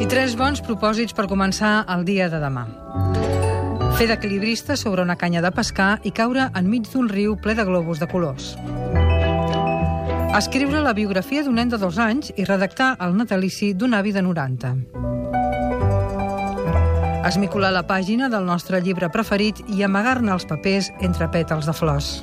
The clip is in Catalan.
I tres bons propòsits per començar el dia de demà. Fer d'equilibrista sobre una canya de pescar i caure enmig d'un riu ple de globus de colors. Escriure la biografia d'un nen de dos anys i redactar el natalici d'un avi de 90. Esmicular la pàgina del nostre llibre preferit i amagar-ne els papers entre pètals de flors.